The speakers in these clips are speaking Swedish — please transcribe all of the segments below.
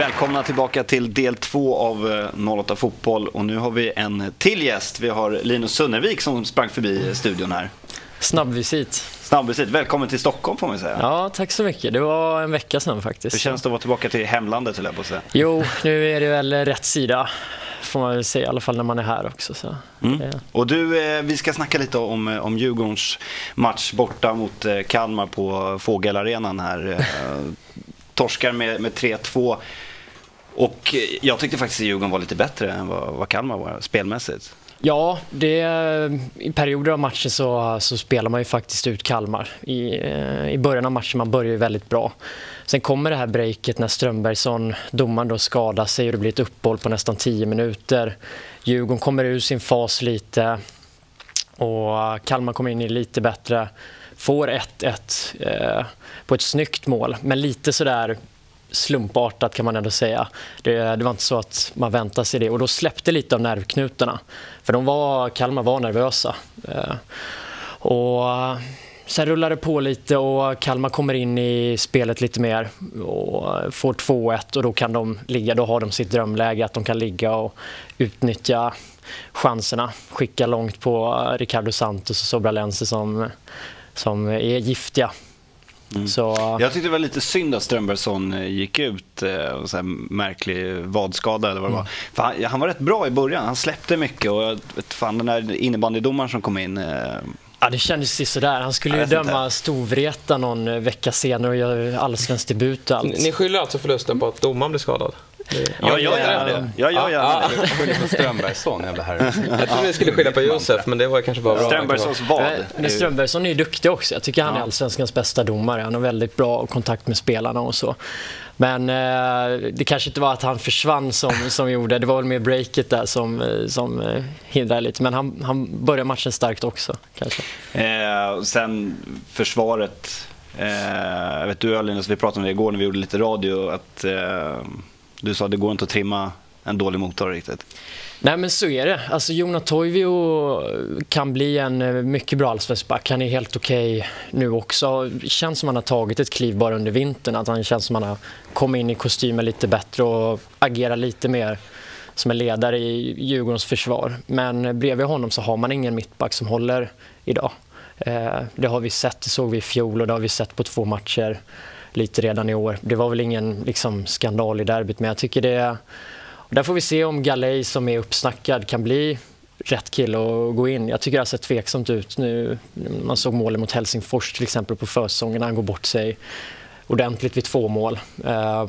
Välkomna tillbaka till del två av 08 Fotboll och nu har vi en till gäst. Vi har Linus Sunnervik som sprang förbi studion här. Snabbvisit. Snabbvisit. Välkommen till Stockholm får man säga. Ja, tack så mycket. Det var en vecka sedan faktiskt. Hur känns det att vara tillbaka till hemlandet höll jag på att säga? Jo, nu är det väl rätt sida får man väl säga, i alla fall när man är här också. Så. Mm. Och du, eh, vi ska snacka lite om, eh, om Djurgårdens match borta mot eh, Kalmar på Fågelarenan här. Torskar med, med 3-2. Och eh, jag tyckte faktiskt att Djurgården var lite bättre än vad, vad Kalmar var spelmässigt. Ja, det, eh, i perioder av matchen så, så spelar man ju faktiskt ut Kalmar. I, eh, I början av matchen man börjar ju väldigt bra. Sen kommer det här breaket när Strömbergsson, domaren, då skadar sig och det blir ett uppehåll på nästan 10 minuter. Djurgården kommer ur sin fas lite och Kalmar kommer in i lite bättre. Får 1-1 eh, på ett snyggt mål, men lite sådär slumpartat kan man ändå säga. Det, det, var inte så att man väntade sig det och då släppte lite av nervknutarna. För de var, Kalmar var nervösa. Eh, och eh, Sen rullar det på lite och Kalmar kommer in i spelet lite mer och får 2-1 och då kan de ligga, då har de sitt drömläge att de kan ligga och utnyttja chanserna. Skicka långt på eh, Ricardo Santos och Sobralense som, som är giftiga. Mm. Så... Jag tyckte det var lite synd att Strömbergsson eh, gick ut, eh, och så här märklig vadskada eller vad det mm. var. Han, han, var rätt bra i början, han släppte mycket och vet fan, den där innebandydomaren som kom in eh, Ja, det kändes ju sådär. Han skulle ju döma Storvreta någon vecka senare och göra allsvensk debut och allt. Ni skyller alltså förlusten på att domaren blev skadad? Ja, jag gör gärna det. Jag gör gärna det. Skyller på Strömbergsson, jävla herre. Jag trodde ni skulle skylla på Josef, men det var kanske bara bra. Strömbergssons vad? Men Strömbergsson är ju duktig också. Jag tycker han är allsvenskans bästa domare. Han har väldigt bra kontakt med spelarna och så. Men eh, det kanske inte var att han försvann som, som gjorde. Det var väl mer breaket där som, eh, som eh, hindrade lite. Men han, han började matchen starkt också. Kanske. Eh, sen försvaret. Eh, jag vet du Linus, vi pratade om det igår när vi gjorde lite radio. Att, eh, du sa att det går inte att trimma en dålig motor riktigt. Nej men så är det. Alltså Jona Toivio kan bli en eh, mycket bra allsvensk back. Han är helt okej okay nu också. Det känns som att han har tagit ett kliv bara under vintern. Att han känns som att han har kommit in i kostymen lite bättre och agerar lite mer som en ledare i Djurgårdens försvar. Men eh, bredvid honom så har man ingen mittback som håller idag. Eh, det har vi sett, det såg vi i fjol och det har vi sett på två matcher lite redan i år. Det var väl ingen liksom, skandal i derbyt men jag tycker det är där får vi se om Galej som är uppsnackad kan bli rätt kille att gå in. Jag tycker det har sett tveksamt ut nu. Man såg målen mot Helsingfors till exempel på försäsongen. Han går bort sig ordentligt vid två mål. Eh,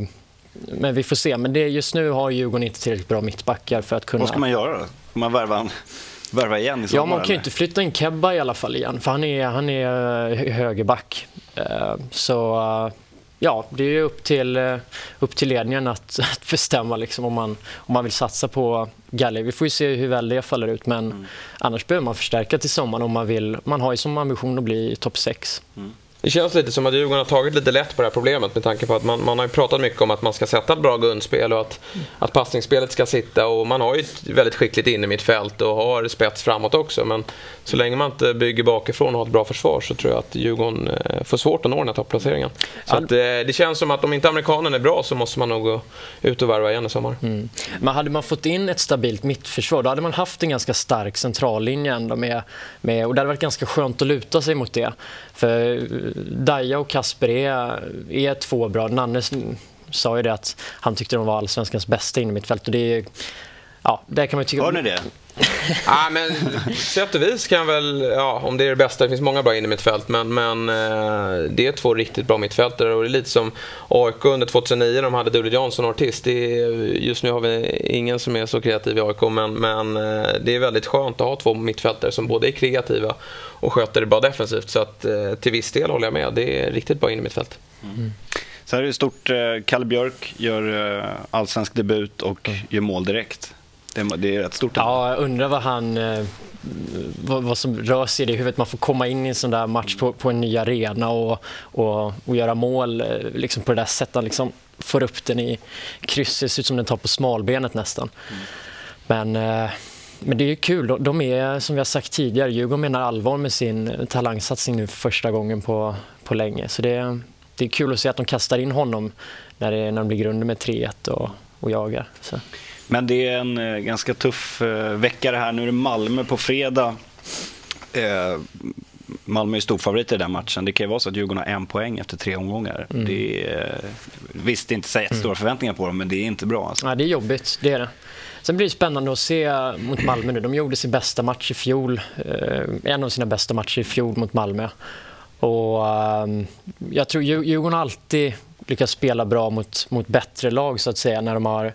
men vi får se. Men det, just nu har Djurgården inte tillräckligt bra mittbackar för att kunna... Vad ska man göra då? Ska man värva, värva igen i sommar? Ja, man kan ju inte flytta in Kebba i alla fall igen. För han är, han är högerback. Eh, så ja, det är upp till, eh, upp till ledningen att, att bestämma liksom, om, man, om man vill satsa på Galle. Vi får se hur väl det faller ut, men mm. annars behöver man förstärka till sommaren om man vill. Man har ju som ambition att bli topp 6. Mm. Det känns lite som att Djurgården har tagit lite lätt på det här problemet med tanke på att man, man har pratat mycket om att man ska sätta ett bra grundspel och att, att passningsspelet ska sitta och man har ju ett väldigt skickligt inne mitt fält och har spets framåt också men så länge man inte bygger bakifrån och har ett bra försvar så tror jag att Djurgården eh, får svårt att nå den här topplaceringen. Så att, eh, det känns som att om inte amerikanen är bra så måste man nog gå ut och värva igen i sommar. Mm. Men hade man fått in ett stabilt mittförsvar då hade man haft en ganska stark centrallinje ändå med, med och det hade varit ganska skönt att luta sig mot det. För Daja och Kasper är, är två bra. Nanne sa ju det att han tyckte de var allsvenskans bästa innermittfält och det är Ja, där kan man tycka... Hör ni det? ja, men sätt och vis kan väl, ja, om det är det bästa, det finns många bra in i mittfält, men, men eh, det är två riktigt bra mittfältare och det är lite som AIK under 2009 när de hade Dule Jansson och Ortiz. Det är, just nu har vi ingen som är så kreativ i AIK, men, men eh, det är väldigt skönt att ha två mittfältare som både är kreativa och sköter det bra defensivt. Så att eh, till viss del håller jag med, det är riktigt bra in i mittfält. Mm. Så här är det stort, Kalle Björk gör allsvensk debut och mm. gör mål direkt. Det, det är rätt stort. Ja, jag undrar vad han... Eh, vad, vad, som rör sig i det huvudet. Man får komma in i en sån där match på, på en ny arena och, och, och göra mål eh, liksom på det där sättet. Han liksom får upp den i krysset. Det ser ut som den tar på smalbenet nästan. Men, eh, men det är kul. De är, som vi har sagt tidigare, Djurgården menar allvar med sin talangsatsning nu för första gången på, på länge. Så det, det är kul att se att de kastar in honom när, det, när de ligger under med 3-1 och, och jagar. Så. Men det är en eh, ganska tuff eh, vecka det här. Nu är det Malmö på fredag. Eh, Malmö är storfavorit i den matchen. Det kan ju vara så att Djurgården har en poäng efter tre omgångar. Mm. Det är, visst, det är inte så jättestora mm. förväntningar på dem, men det är inte bra. Alltså. Ja, det är jobbigt, det är det. Sen blir det spännande att se mot Malmö nu. De gjorde sin bästa match i fjol. En av sina bästa matcher i fjol mot Malmö. Och jag tror Djurgården alltid lyckats spela bra mot, mot bättre lag så att säga när de har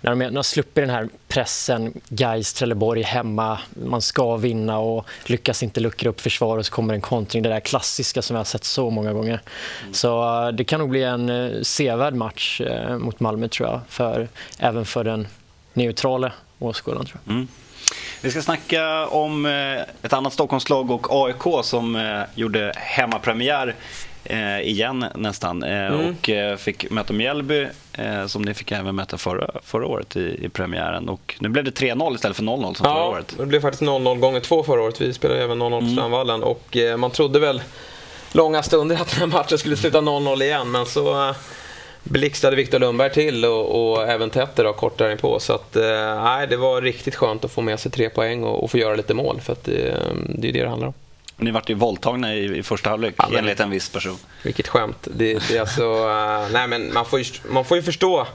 när de, när de har sluppit den här pressen, Gais, Trelleborg hemma, man ska vinna och lyckas inte luckra upp försvar och så kommer en kontring. Det där klassiska som vi har sett så många gånger. Mm. Så uh, det kan nog bli en uh, sevärd match uh, mot Malmö tror jag, för, även för den neutrala åskådaren. Tror jag. Mm. Vi ska snacka om ett annat Stockholmslag och AIK som gjorde hemmapremiär eh, igen nästan eh, mm. och eh, fick möta Mjällby eh, som ni fick även möta förra, förra året i, i premiären. Och nu blev det 3-0 istället för 0-0 som ja, förra året. det blev faktiskt 0-0 gånger två förra året. Vi spelade även 0-0 på mm. Strandvallen och eh, man trodde väl långa stunder att den här matchen skulle sluta 0-0 igen men så eh, blixtrade Viktor Lundberg till och, och även Tetter då, kort därpå. Så att, eh, det var riktigt skönt att få med sig tre poäng och, och få göra lite mål för att det, det är det det handlar om. Ni vart ju våldtagna i, i första halvlek ja, enligt en viss person. Vilket skämt. Det, det är alltså, uh, nej, men man, får ju, man får ju förstå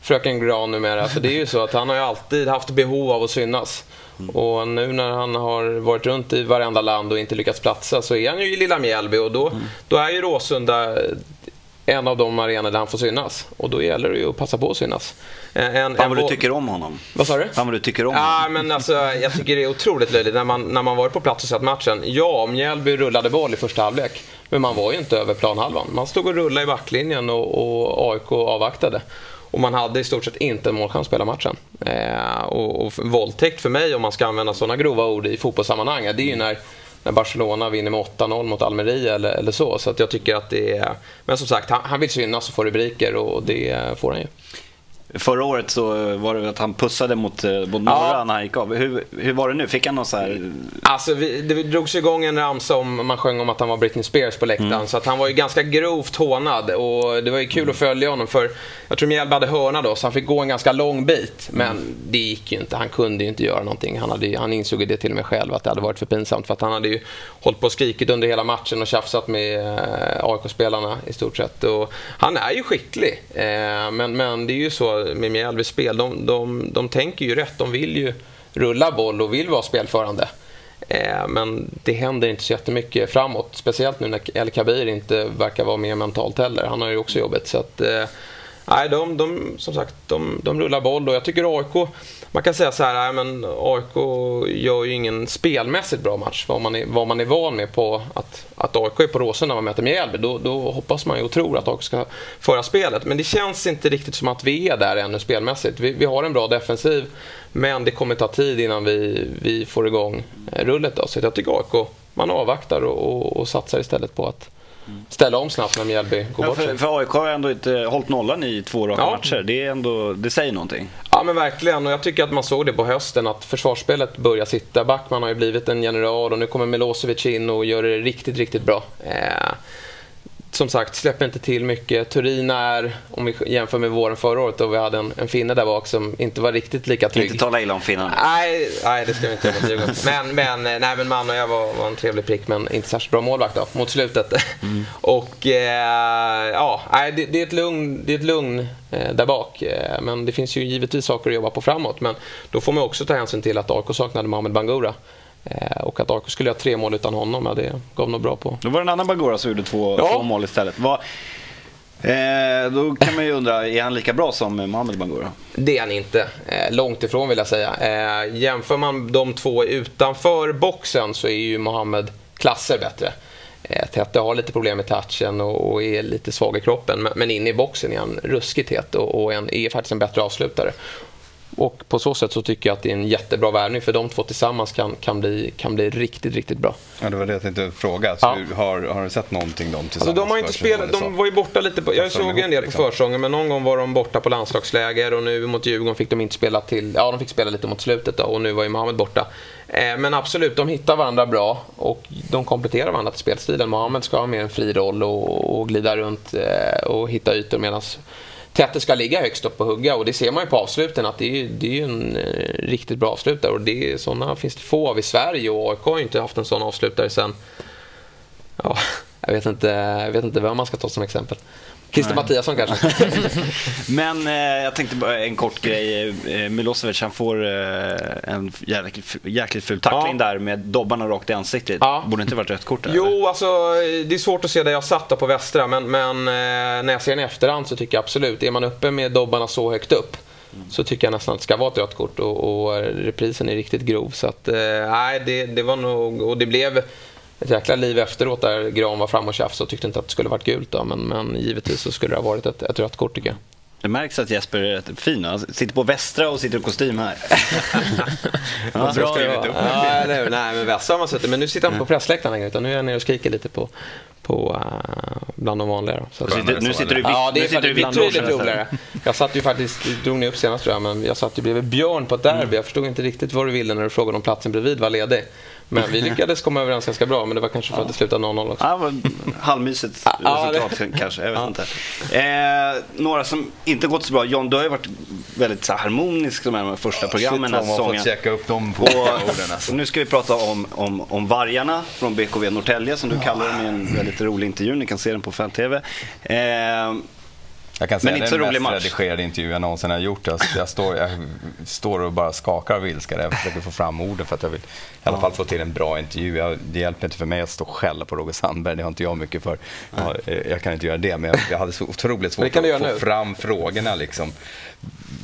fröken Gran numera. För det är ju så att han har ju alltid haft behov av att synas. Mm. Och nu när han har varit runt i varenda land och inte lyckats platsa så är han ju i lilla Mjällby och då, mm. då är ju Råsunda en av de arenor där han får synas. Och då gäller det ju att passa på att synas. Eh, en, Fan vad du tycker om honom. Vad sa du? Fan vad du tycker om ja, honom. Men alltså, jag tycker det är otroligt löjligt när man, när man varit på plats och sett matchen. Ja, Mjällby rullade boll i första halvlek. Men man var ju inte över planhalvan. Man stod och rullade i backlinjen och, och AIK avvaktade. Och man hade i stort sett inte en målchans att spela matchen. Eh, och, och våldtäkt för mig, om man ska använda sådana grova ord i fotbollssammanhang, det är ju när när Barcelona vinner med 8-0 mot Almeria eller, eller så. Så att jag tycker att det är... Men som sagt, han, han vill synas och få rubriker och det får han ju. Förra året så var det att han pussade mot, eh, mot Norra ja. när han gick av. Hur, hur var det nu? Fick han någon så här... Alltså, vi, det drogs igång en ramsa om man sjöng om att han var Britney Spears på läktaren. Mm. Så att han var ju ganska grovt hånad och det var ju kul mm. att följa honom för jag tror Mjällby hade hörna då så han fick gå en ganska lång bit. Men mm. det gick ju inte. Han kunde ju inte göra någonting. Han, hade, han insåg det till och med själv att det hade varit för pinsamt för att han hade ju hållit på och skrikit under hela matchen och tjafsat med eh, AIK-spelarna i stort sett. Och han är ju skicklig. Eh, men, men det är ju så med Mjällbys spel. De, de, de tänker ju rätt. De vill ju rulla boll och vill vara spelförande. Eh, men det händer inte så jättemycket framåt. Speciellt nu när El Kabir inte verkar vara med mentalt heller. Han har ju också jobbet. Så att, eh, nej, de, de, som sagt, de, de rullar boll och jag tycker AIK man kan säga så här, nej, men AIK gör ju ingen spelmässigt bra match. Vad man är, vad man är van med på att, att AIK är på Råsunda när man möter Mjällby. Då, då hoppas man ju och tror att AIK ska föra spelet. Men det känns inte riktigt som att vi är där ännu spelmässigt. Vi, vi har en bra defensiv, men det kommer ta tid innan vi, vi får igång eh, rullet. Då. Så jag tycker AIK, man avvaktar och, och, och satsar istället på att ställa om snabbt när Mjällby går ja, bort för, för AIK har ändå inte hållit nollan i två raka ja. matcher. Det, är ändå, det säger någonting. Ja men verkligen och jag tycker att man såg det på hösten att försvarsspelet börjar sitta. Backman har ju blivit en general och nu kommer Milosevic in och gör det riktigt, riktigt bra. Eh, som sagt, släpper inte till mycket. Turin är, om vi jämför med våren förra året, då vi hade en, en finne där bak som inte var riktigt lika trygg. Inte tala illa om finnarna. Nej, nej, det ska vi inte göra men, men, nej, men man och jag var, var en trevlig prick, men inte särskilt bra målvakt då, mot slutet. Mm. och eh, ja, nej, det, det, är ett lugn, det är ett lugn eh, där bak. Eh, men det finns ju givetvis saker att jobba på framåt. Men då får man också ta hänsyn till att AIK saknade Mohamed Bangura. Eh, och att AIK skulle ha tre mål utan honom, ja, det gav nog bra på. Då var det en annan Bangura som gjorde två, ja. två mål istället. Var, eh, då kan man ju undra, är han lika bra som Mohamed Bangura? Det är han inte. Eh, långt ifrån vill jag säga. Eh, jämför man de två utanför boxen så är ju Mohamed klasser bättre. Eh, Tette har lite problem med touchen och, och är lite svag i kroppen. Men, men inne i boxen är han ruskigt het och, och en, är faktiskt en bättre avslutare. Och på så sätt så tycker jag att det är en jättebra värvning för de två tillsammans kan, kan, bli, kan bli riktigt, riktigt bra. Ja, det var det jag tänkte fråga. Så ja. har, har du sett någonting de tillsammans? Alltså, de, har inte spelat, de var ju borta lite på, jag såg en del liksom. på försången men någon gång var de borta på landslagsläger och nu mot Djurgården fick de inte spela till, ja de fick spela lite mot slutet då och nu var ju Mohamed borta. Eh, men absolut, de hittar varandra bra och de kompletterar varandra till spelstilen. Mohamed ska ha mer en fri roll och, och glida runt eh, och hitta ytor medan Tette ska ligga högst upp och hugga och det ser man ju på avsluten att det är, det är en eh, riktigt bra avslutare och det är, sådana finns det få av i Sverige och AIK har ju inte haft en sån avslutare sen ja, jag vet inte, jag vet inte vem man ska ta som exempel. Christer Mattiasson kanske. Men eh, jag tänkte bara en kort grej. Eh, Milosevic han får eh, en jäkligt, jäkligt ful tackling ja. där med dobbarna rakt i ansiktet. Ja. Borde inte varit rött kort? Eller? Jo, alltså det är svårt att se där jag satt på Västra men, men eh, när jag ser den i efterhand så tycker jag absolut, är man uppe med dobbarna så högt upp mm. så tycker jag nästan att det ska vara ett rött kort och, och reprisen är riktigt grov. Så att, eh, nej, det, det var nog, och det blev ett jäkla liv efteråt där Gran var fram och tjafsade och tyckte inte att det skulle varit gult. Då, men, men givetvis så skulle det ha varit ett, ett rött kort tycker jag. Det märks att Jesper är rätt fin. Han sitter på Västra och sitter i kostym här. ja, bra det var. Ja, nej, men Västra har man suttit. Men nu sitter han på pressläktaren längre. Utan nu är jag nere och skriker lite på, på uh, bland de vanliga. Så sitter, nu sitter du Ja, det är betydligt roligare. Jag satt ju faktiskt, drog ni upp senast tror jag, men jag satt ju bredvid Björn på ett derby. Mm. Jag förstod inte riktigt vad du ville när du frågade om platsen bredvid var ledig. Men vi lyckades komma överens ganska bra, men det var kanske för att det slutade 0-0 också. Ja, halvmysigt resultat kanske, jag vet inte. Eh, några som inte gått så bra. John, du har ju varit väldigt så harmonisk med de första programmen den här säsongen. fått checka upp dem på orden alltså. Nu ska vi prata om, om, om Vargarna från BKV Norrtälje, som du kallar dem i en väldigt rolig intervju. Ni kan se den på fan-tv. Eh, jag kan säga men inte det är den mest redigerade intervju jag någonsin har gjort. Jag, jag, står, jag står och bara skakar av ilska. Jag försöker få fram orden för att jag vill i alla fall få till en bra intervju. Jag, det hjälper inte för mig att stå och skälla på Roger Sandberg. Det har inte jag mycket för. Jag, jag kan inte göra det, men jag, jag hade så otroligt svårt att få nu. fram frågorna. Liksom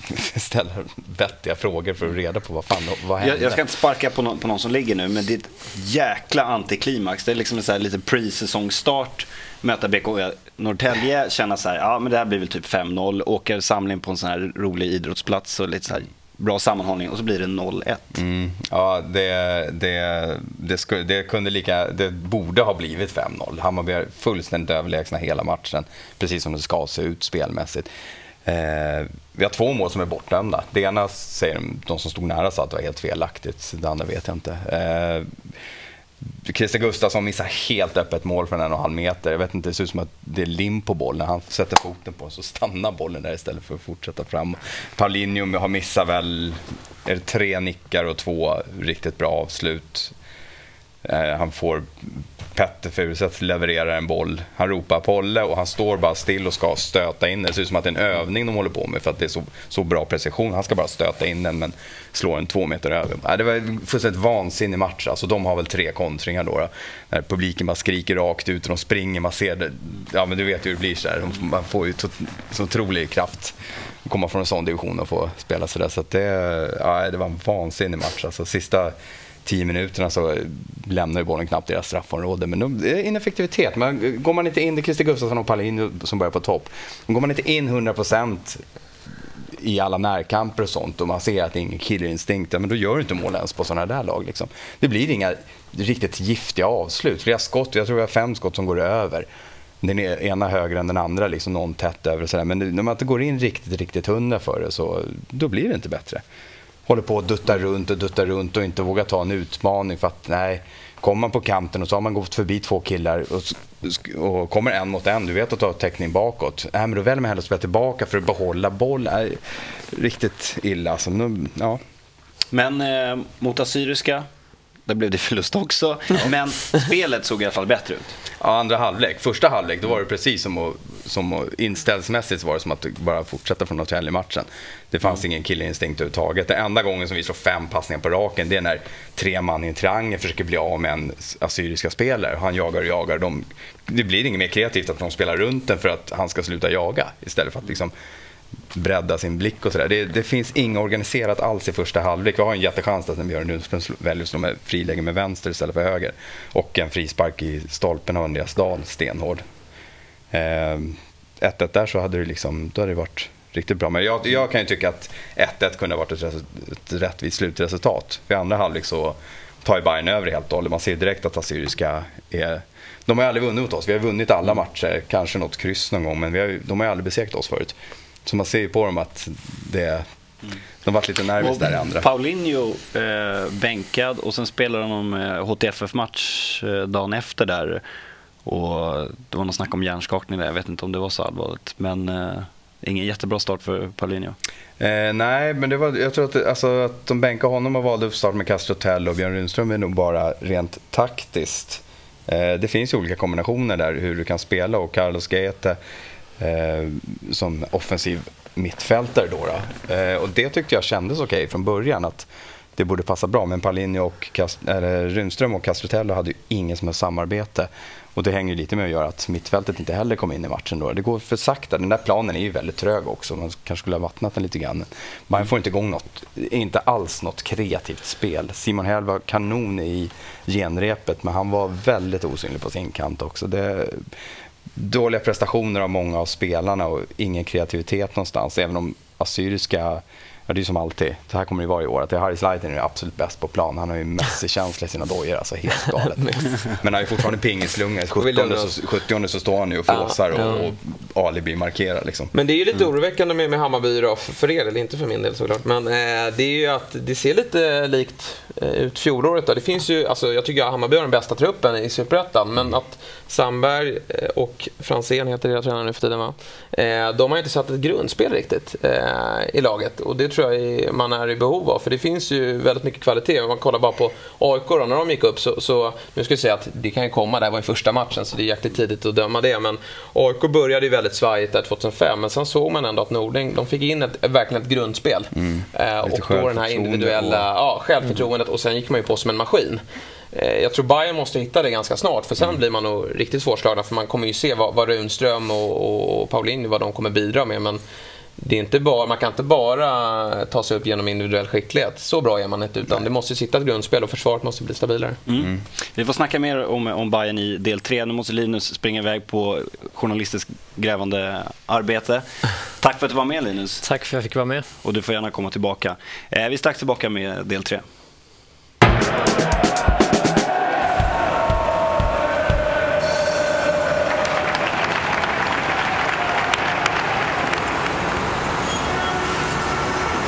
ställa vettiga frågor för att reda på vad fan vad hände. Jag, ska inte sparka på någon, på någon som ligger nu, men det är ett jäkla antiklimax. Det är liksom en så lite pre-säsongstart möta BK Norrtälje, känna så här, ja men det här blir väl typ 5-0, åker samling på en sån här rolig idrottsplats och lite så här bra sammanhållning och så blir det 0-1. Mm, ja, det, det, det, skulle, det, kunde lika, det borde ha blivit 5-0. Hammarby är fullständigt överlägsna hela matchen, precis som det ska se ut spelmässigt. Eh, vi har två mål som är bortdömda. Det ena säger de som stod nära sa att det var helt felaktigt, det andra vet jag inte. Eh, Christer Gustafsson missar helt öppet mål från en och en halv meter. Jag vet inte, det ser ut som att det är lim på bollen. Han sätter foten på den så stannar bollen där istället för att fortsätta fram. Paulinho har missat väl är tre nickar och två riktigt bra avslut. Eh, han får Petter Furuseth levererar en boll. Han ropar Polle och han står bara still och ska stöta in den. Det ser ut som att det är en övning de håller på med för att det är så, så bra precision. Han ska bara stöta in den men slår den två meter över. Det var en fullständigt vansinnig match. Alltså, de har väl tre kontringar då. då. När publiken bara skriker rakt ut och de springer. Man ser det. Ja men du vet hur det blir så. Man får ju så otrolig kraft att komma från en sån division och få spela sådär. Så, så det, ja, det var en vansinnig match. Alltså, sista tio minuterna så lämnar ju bollen knappt deras straffområde. Men det är ineffektivitet. Men går man inte in, det är Christer Gustafsson och Paulin som börjar på topp. Går man inte in 100% i alla närkamper och sånt och man ser att det är ingen killerinstinkt, men då gör du inte mål ens på sådana där lag. Liksom. Det blir inga riktigt giftiga avslut. Flera skott, jag tror vi har fem skott som går över. Den e- ena högre än den andra, liksom någon tätt över och sådär. Men när man inte går in riktigt, riktigt hundra för det, så då blir det inte bättre håller på att dutta runt och dutta runt och inte vågar ta en utmaning för att nej, kommer man på kanten och så har man gått förbi två killar och, och kommer en mot en, du vet att du har täckning bakåt. Nej, men då väljer man hellre att spela tillbaka för att behålla boll. riktigt illa. Alltså, nu, ja. Men eh, mot Assyriska, där blev det förlust också. Men spelet såg i alla fall bättre ut. Ja, andra halvlek. Första halvlek, då var det precis som att, som att inställsmässigt var det som att bara fortsätta från Norrtälje-matchen. Det fanns mm. ingen killinstinkt överhuvudtaget. Den enda gången som vi slår fem passningar på raken, det är när tre man i en triangel försöker bli av med en assyriska spelare. Han jagar och jagar. De, det blir inget mer kreativt att de spelar runt den för att han ska sluta jaga. Istället för att liksom bredda sin blick och sådär. Det, det, finns inget organiserat alls i första halvlek. Vi har en jättechans att Björn Lundström väljer att slå med friläge med vänster istället för höger. Och en frispark i stolpen av Andreas Dahl, stenhård. 1-1 eh, där så hade det, liksom, då hade det varit riktigt bra. Men jag, jag kan ju tycka att 1-1 kunde ha varit ett, ett rättvist slutresultat. I andra halvlek så tar ju Bayern över helt och hållet. Man ser direkt att Assyriska är... De har ju aldrig vunnit mot oss. Vi har vunnit alla matcher, kanske något kryss någon gång, men vi har, de har ju aldrig besegrat oss förut. Så man ser ju på dem att det, de varit lite nervösa där i andra. Paulinho eh, bänkad och sen spelar de HTFF-match eh, dagen efter där. Och det var någon snack om hjärnskakning där, jag vet inte om det var så allvarligt. Men eh, ingen jättebra start för Paulinho. Eh, nej, men det var, jag tror att, alltså, att de bänkade honom och valde att starta med Castrotell och Björn Rundström är nog bara rent taktiskt. Eh, det finns ju olika kombinationer där hur du kan spela och Carlos Gaete eh, som offensiv mittfältare då. då. Eh, och det tyckte jag kändes okej okay från början. att det borde passa bra. Men Paulinho och Kast eller Rundström och Castrotello hade ju ingen som helst samarbete. Och det hänger lite med att göra att mittfältet inte heller kom in i matchen då. Det går för sakta. Den där planen är ju väldigt trög också. Man kanske skulle ha vattnat den lite grann. Man får inte igång något, inte alls något kreativt spel. Simon Häll var kanon i genrepet men han var väldigt osynlig på sin kant också. Det, dåliga prestationer av många av spelarna och ingen kreativitet någonstans. Även om Assyriska Ja, det är som alltid. Så här kommer det vara i år. Att Harry Slaiten är absolut bäst på plan. Han har ju Messi-känsla i sina dojor. Alltså helt galet. Men han har ju fortfarande pingislunga. 70 så, 70 så står han ju och flåsar ja, ja. och, och Ali blir markerad. Liksom. Men det är ju lite mm. oroväckande med, med Hammarby då, för er eller inte för min del såklart. Men eh, det är ju att det ser lite likt eh, ut fjolåret. Då. Det finns ju, alltså, jag tycker att Hammarby har den bästa truppen i Superettan. Men att Sandberg eh, och Franzén heter deras tränare nu för tiden va? Eh, de har inte satt ett grundspel riktigt eh, i laget. Och det tror jag man är i behov av. För det finns ju väldigt mycket kvalitet. Om man kollar bara på AIK då, när de gick upp så, så nu ska vi säga att det kan ju komma, det här var ju första matchen så det är jäkligt tidigt att döma det. Men AIK började ju väldigt svajigt där 2005 men sen såg man ändå att Nording, de fick in ett, verkligen ett grundspel. Mm. Eh, och då den här individuella och... ja, självförtroendet och sen gick man ju på som en maskin. Eh, jag tror Bayern måste hitta det ganska snart för sen mm. blir man nog riktigt svårslagna för man kommer ju se vad, vad Runström och, och Paulinho vad de kommer bidra med. Men det är inte bara, man kan inte bara ta sig upp genom individuell skicklighet. Så bra är man inte. Utan det måste sitta ett grundspel och försvaret måste bli stabilare. Mm. Mm. Vi får snacka mer om, om Bayern i del 3. Nu måste Linus springa iväg på journalistiskt grävande arbete. Tack för att du var med Linus. Tack för att jag fick vara med. Och du får gärna komma tillbaka. Eh, vi är strax tillbaka med del 3.